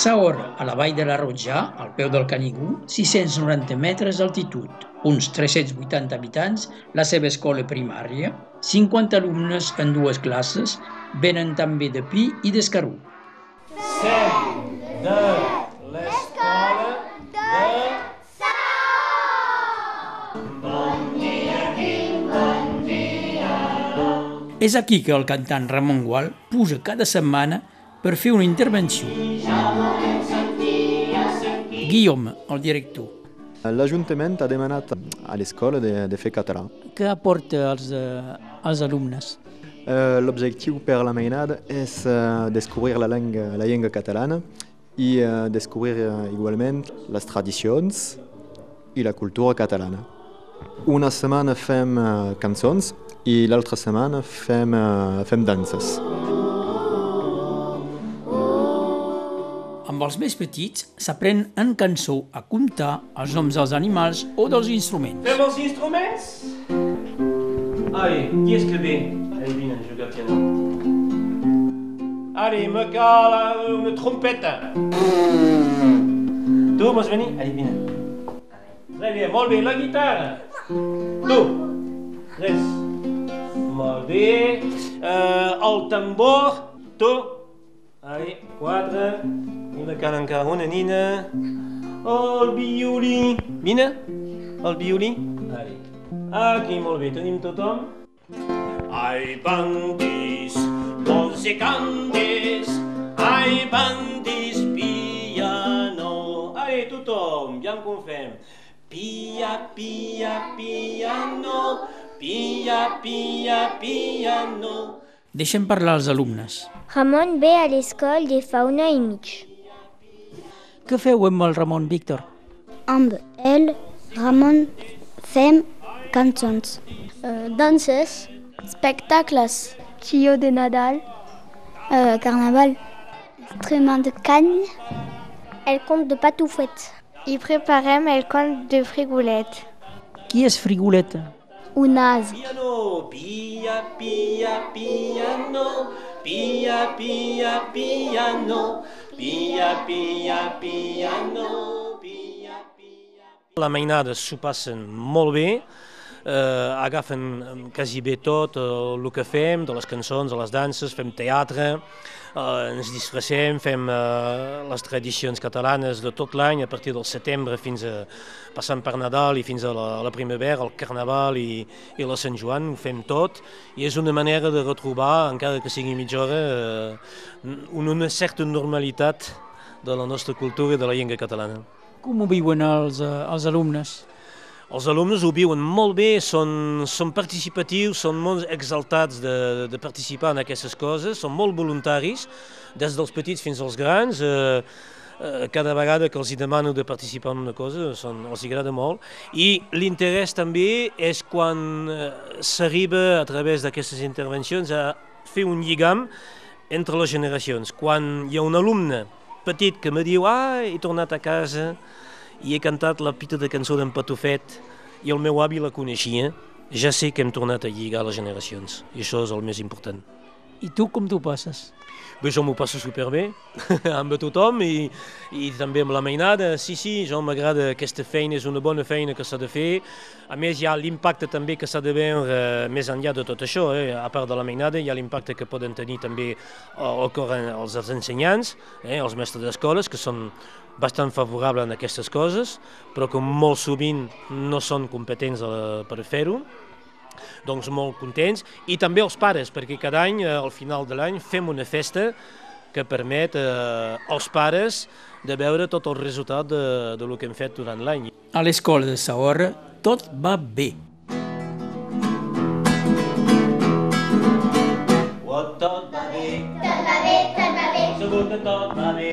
Saor, a la vall de la Rotjà, al peu del Canigú, 690 metres d'altitud, uns 380 habitants, la seva escola primària, 50 alumnes en dues classes, venen també de Pi i d'Escarú. Sem de l'escola de És aquí que el cantant Ramon Gual puja cada setmana per fer una intervenció. Guillaume, el director. L'Ajuntament ha demanat a l'escola de, de fer català. Què aporta als, eh, als alumnes? Eh, L'objectiu per la mainada és eh, descobrir la llengua, la llengua catalana i descobrir igualment les tradicions i la cultura catalana. Una setmana fem cançons i l'altra setmana fem, fem danses. Amb els més petits s'aprèn en cançó a comptar els noms dels animals o dels instruments. Fem els instruments? Allez, qui és que ve? Allez, vine a jugar piano. Allez, me cal una trompeta. Tu vols venir? Allez, vine. Très bien, molt bé, la guitarra. Tu. Res. Molt bé. Uh, el tambor. Tu. Allez, quatre. Me cal encara una nina. El violí. Vine. El violí. Allez. Aquí, molt bé, tenim tothom. Ai, bandis, candes, ai, bandis, piano. Ai, tothom, ja en confem. Pia, pia, piano, pia, pia, piano. Deixem parlar els alumnes. Ramon ve a l'escola de fa un any i mig. Què feu amb el Ramon Víctor? Amb ell, Ramon, fem cançons, uh, danses, spectacles, tio de Nadal, uh, carnaval, instrument de cagne, el conte de patoufet. I preparem el conte de frigolet. Qui és Frigoleta? Un as. Piano, pia, pia, piano, pia, pia, piano, pia, pia, piano, pia, pia. La mainada s'ho passen molt bé, eh, agafen quasi bé tot eh, el que fem, de les cançons, de les danses, fem teatre, eh, ens disfressem, fem eh, les tradicions catalanes de tot l'any, a partir del setembre fins a passant per Nadal i fins a la, a la primavera, el Carnaval i, i la Sant Joan, ho fem tot, i és una manera de retrobar, encara que sigui mitja hora, eh, una, una certa normalitat de la nostra cultura i de la llengua catalana. Com ho viuen els, eh, els alumnes? Els alumnes ho viuen molt bé, són, són participatius, són molt exaltats de, de participar en aquestes coses, són molt voluntaris, des dels petits fins als grans. Eh, eh, cada vegada que els demano de participar en una cosa són, els agrada molt. I l'interès també és quan eh, s'arriba a través d'aquestes intervencions a fer un lligam entre les generacions. Quan hi ha un alumne petit que me diu ah, he tornat a casa i he cantat la pita de cançó d'en Patufet i el meu avi la coneixia, ja sé que hem tornat a lligar les generacions i això és el més important. I tu com t'ho passes? Bé, jo m'ho passo superbé amb tothom i, i també amb la mainada. Sí, sí, jo m'agrada aquesta feina, és una bona feina que s'ha de fer. A més, hi ha l'impacte també que s'ha de veure eh, més enllà de tot això. Eh? A part de la mainada, hi ha l'impacte que poden tenir també el, els, els ensenyants, eh? els mestres d'escoles, que són bastant favorables en aquestes coses, però que molt sovint no són competents a, per fer-ho doncs molt contents, i també els pares, perquè cada any, eh, al final de l'any, fem una festa que permet eh, als pares de veure tot el resultat de, de lo que hem fet durant l'any. A l'escola de Saorra tot va bé. Tot va bé, Tot va bé, tot va bé, segur que tot va bé.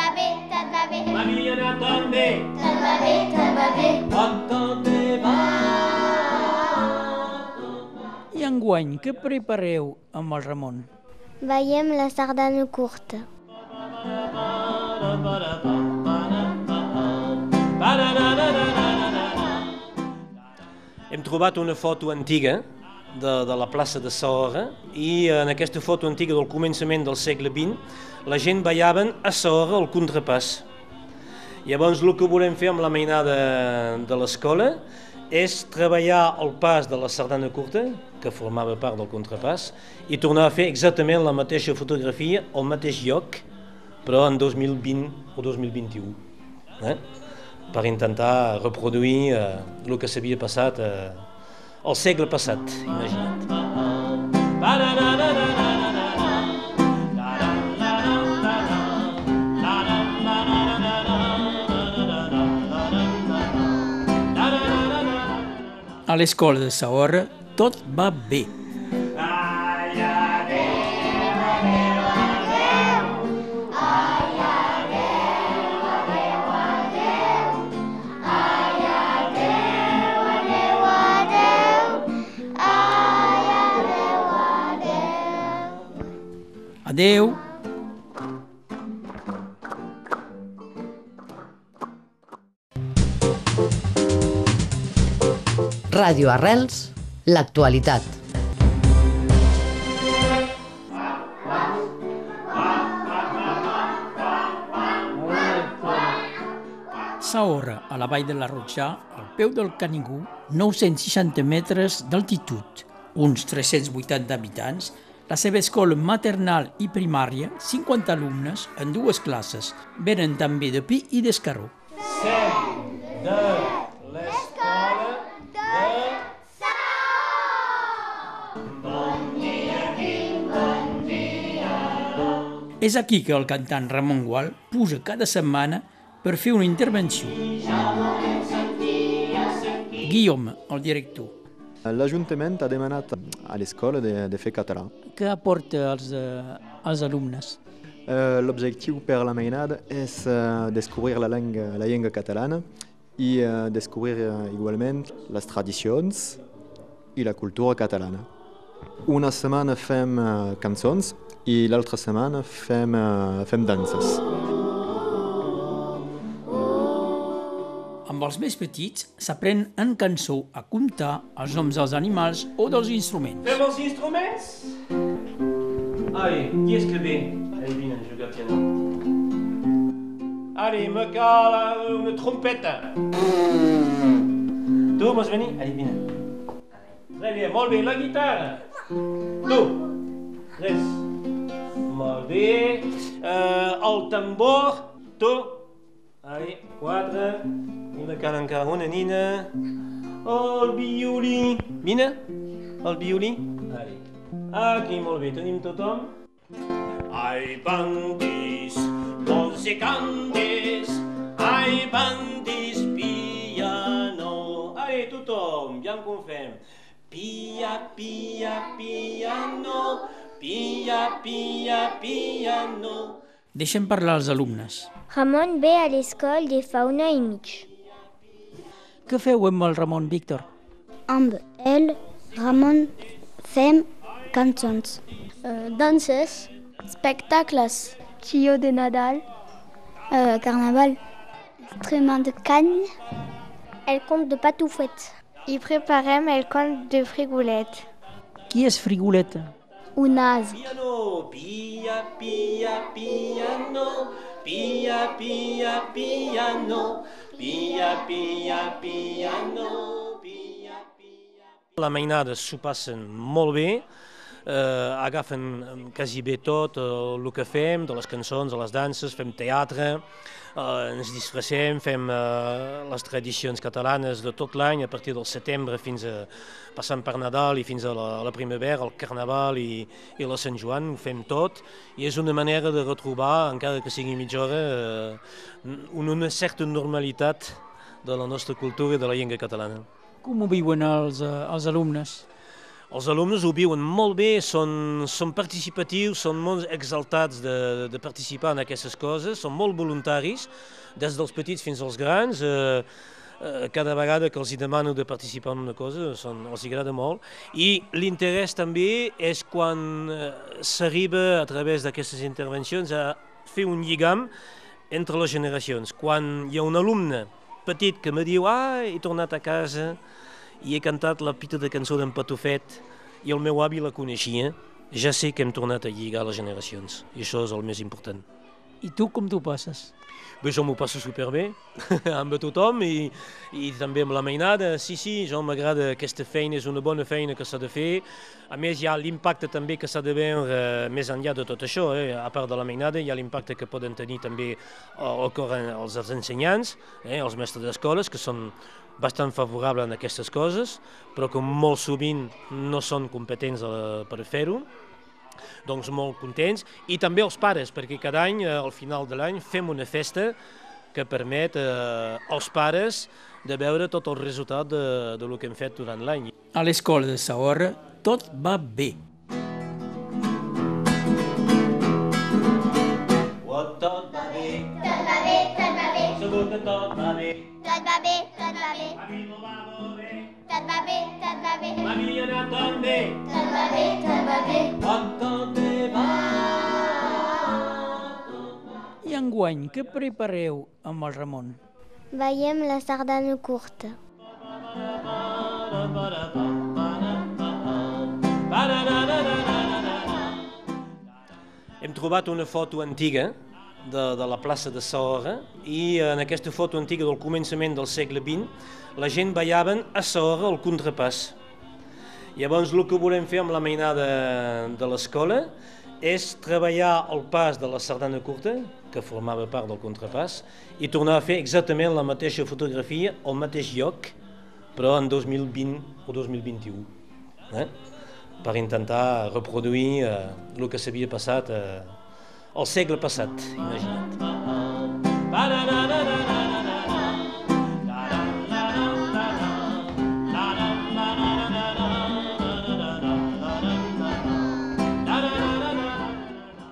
Va bé, tot va bé, a mi ha anat tan bé. tot va bé, tot va bé. Oh, tot bé va. I enguany, què prepareu amb el Ramon? Veiem la sardana curta. Hem trobat una foto antiga de, de la plaça de Sahora i en aquesta foto antiga del començament del segle XX la gent ballaven a Sahora el contrapàs. Llavors el que volem fer amb la mainada de l'escola és treballar el pas de la sardana curta, que formava part del contrapàs, i tornar a fer exactament la mateixa fotografia al mateix lloc, però en 2020 o 2021. Eh? per intentar reproduir eh, el que s'havia passat eh, al segle passat, imagina't. A l'escola de Sahora tot va bé. Adeu. Ràdio Arrels, l'actualitat. Sahora, a la vall de la Rotjà, al peu del Canigú, 960 metres d'altitud, uns 380 habitants, la seva escola maternal i primària, 50 alumnes en dues classes, venen també de Pi i d'Escaró. Sem de l'escola de... És aquí que el cantant Ramon Gual puja cada setmana per fer una intervenció. Guillaume, el director. L'Ajuntament ha demanat a l'escola de, de fer català. Què aporta als, eh, als alumnes? Eh, L'objectiu per la mainada és eh, descobrir la llengua, la llengua catalana i descobrir igualment les tradicions i la cultura catalana. Una setmana fem cançons i l'altra setmana fem, fem danses. Amb els més petits s'aprèn en cançó a comptar els noms dels animals o dels instruments. Fem els instruments? Allez, qui és que ve? Allez, vine a jugar piano. Allez, me cal una trompeta. Tu vols venir? Allez, vine. Très bien, molt bé, la guitarra. Tu. Res. Molt bé. Uh, el tambor. Tu. Allez, quatre. Una nina. El violí. Vine. El violí. Allez. Aquí, molt bé, tenim tothom. Ai, bandis, candes, ai, bandis, piano. Ai, tothom, ja en confem. Pia, pia, piano, pia, pia, piano. Deixem parlar els alumnes. Ramon ve a l'escola de fa un any i mig. Què feu amb el Ramon Víctor? Amb ell, Ramon, fem cançons, Euh, danses, spectacles, tio de Nadal, euh, carnaval, instruments de canne, el conte de patoufette, i preparem el conte de frigolet. Qui és Frigoleta? Un as. Piano, pia, pia, piano, pia, pia, piano, pia, pia, piano, pia, pia. La mainada s'ho passen molt bé, eh, agafen quasi bé tot eh, el que fem, de les cançons, de les danses, fem teatre, eh, ens disfressem, fem eh, les tradicions catalanes de tot l'any, a partir del setembre fins a passant per Nadal i fins a la, a la primavera, el Carnaval i, i la Sant Joan, ho fem tot, i és una manera de retrobar, encara que sigui mitja hora, eh, una, una certa normalitat de la nostra cultura i de la llengua catalana. Com ho viuen els, eh, els alumnes? Els alumnes ho viuen molt bé, són, són participatius, són molt exaltats de, de participar en aquestes coses, són molt voluntaris, des dels petits fins als grans. Eh, eh, cada vegada que els demano de participar en una cosa són, els agrada molt. I l'interès també és quan eh, s'arriba a través d'aquestes intervencions a fer un lligam entre les generacions. Quan hi ha un alumne petit que me diu ah, he tornat a casa i he cantat la pita de cançó d'en Patufet i el meu avi la coneixia, ja sé que hem tornat a lligar les generacions, i això és el més important. I tu com t'ho passes? Bé, jo m'ho passo superbé, amb tothom i, i també amb la mainada. Sí, sí, jo m'agrada aquesta feina, és una bona feina que s'ha de fer. A més, hi ha l'impacte també que s'ha de veure eh, més enllà de tot això. Eh? A part de la mainada, hi ha l'impacte que poden tenir també el, els, els ensenyants, eh? els mestres d'escoles, que són bastant favorables en aquestes coses, però que molt sovint no són competents a, per fer-ho doncs molt contents, i també els pares, perquè cada any, eh, al final de l'any, fem una festa que permet eh, als pares de veure tot el resultat de, de lo que hem fet durant l'any. A l'escola de Sahorra tot va bé. Va bé, tot va bé, a mi ha anat tan bé. tot va bé, tot va bé. Tot, tot bé va. I enguany, què prepareu amb el Ramon? Veiem la sardana curta. Hem trobat una foto antiga de, de la plaça de Sahora i en aquesta foto antiga del començament del segle XX la gent ballaven a Sahora el contrapàs. Llavors el que volem fer amb la mainada de l'escola és treballar el pas de la sardana curta, que formava part del contrapàs, i tornar a fer exactament la mateixa fotografia al mateix lloc, però en 2020 o 2021. Eh? per intentar reproduir eh, el que s'havia passat eh, al segle passat, imagina't.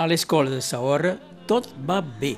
A l'escola de Sahorra tot va bé.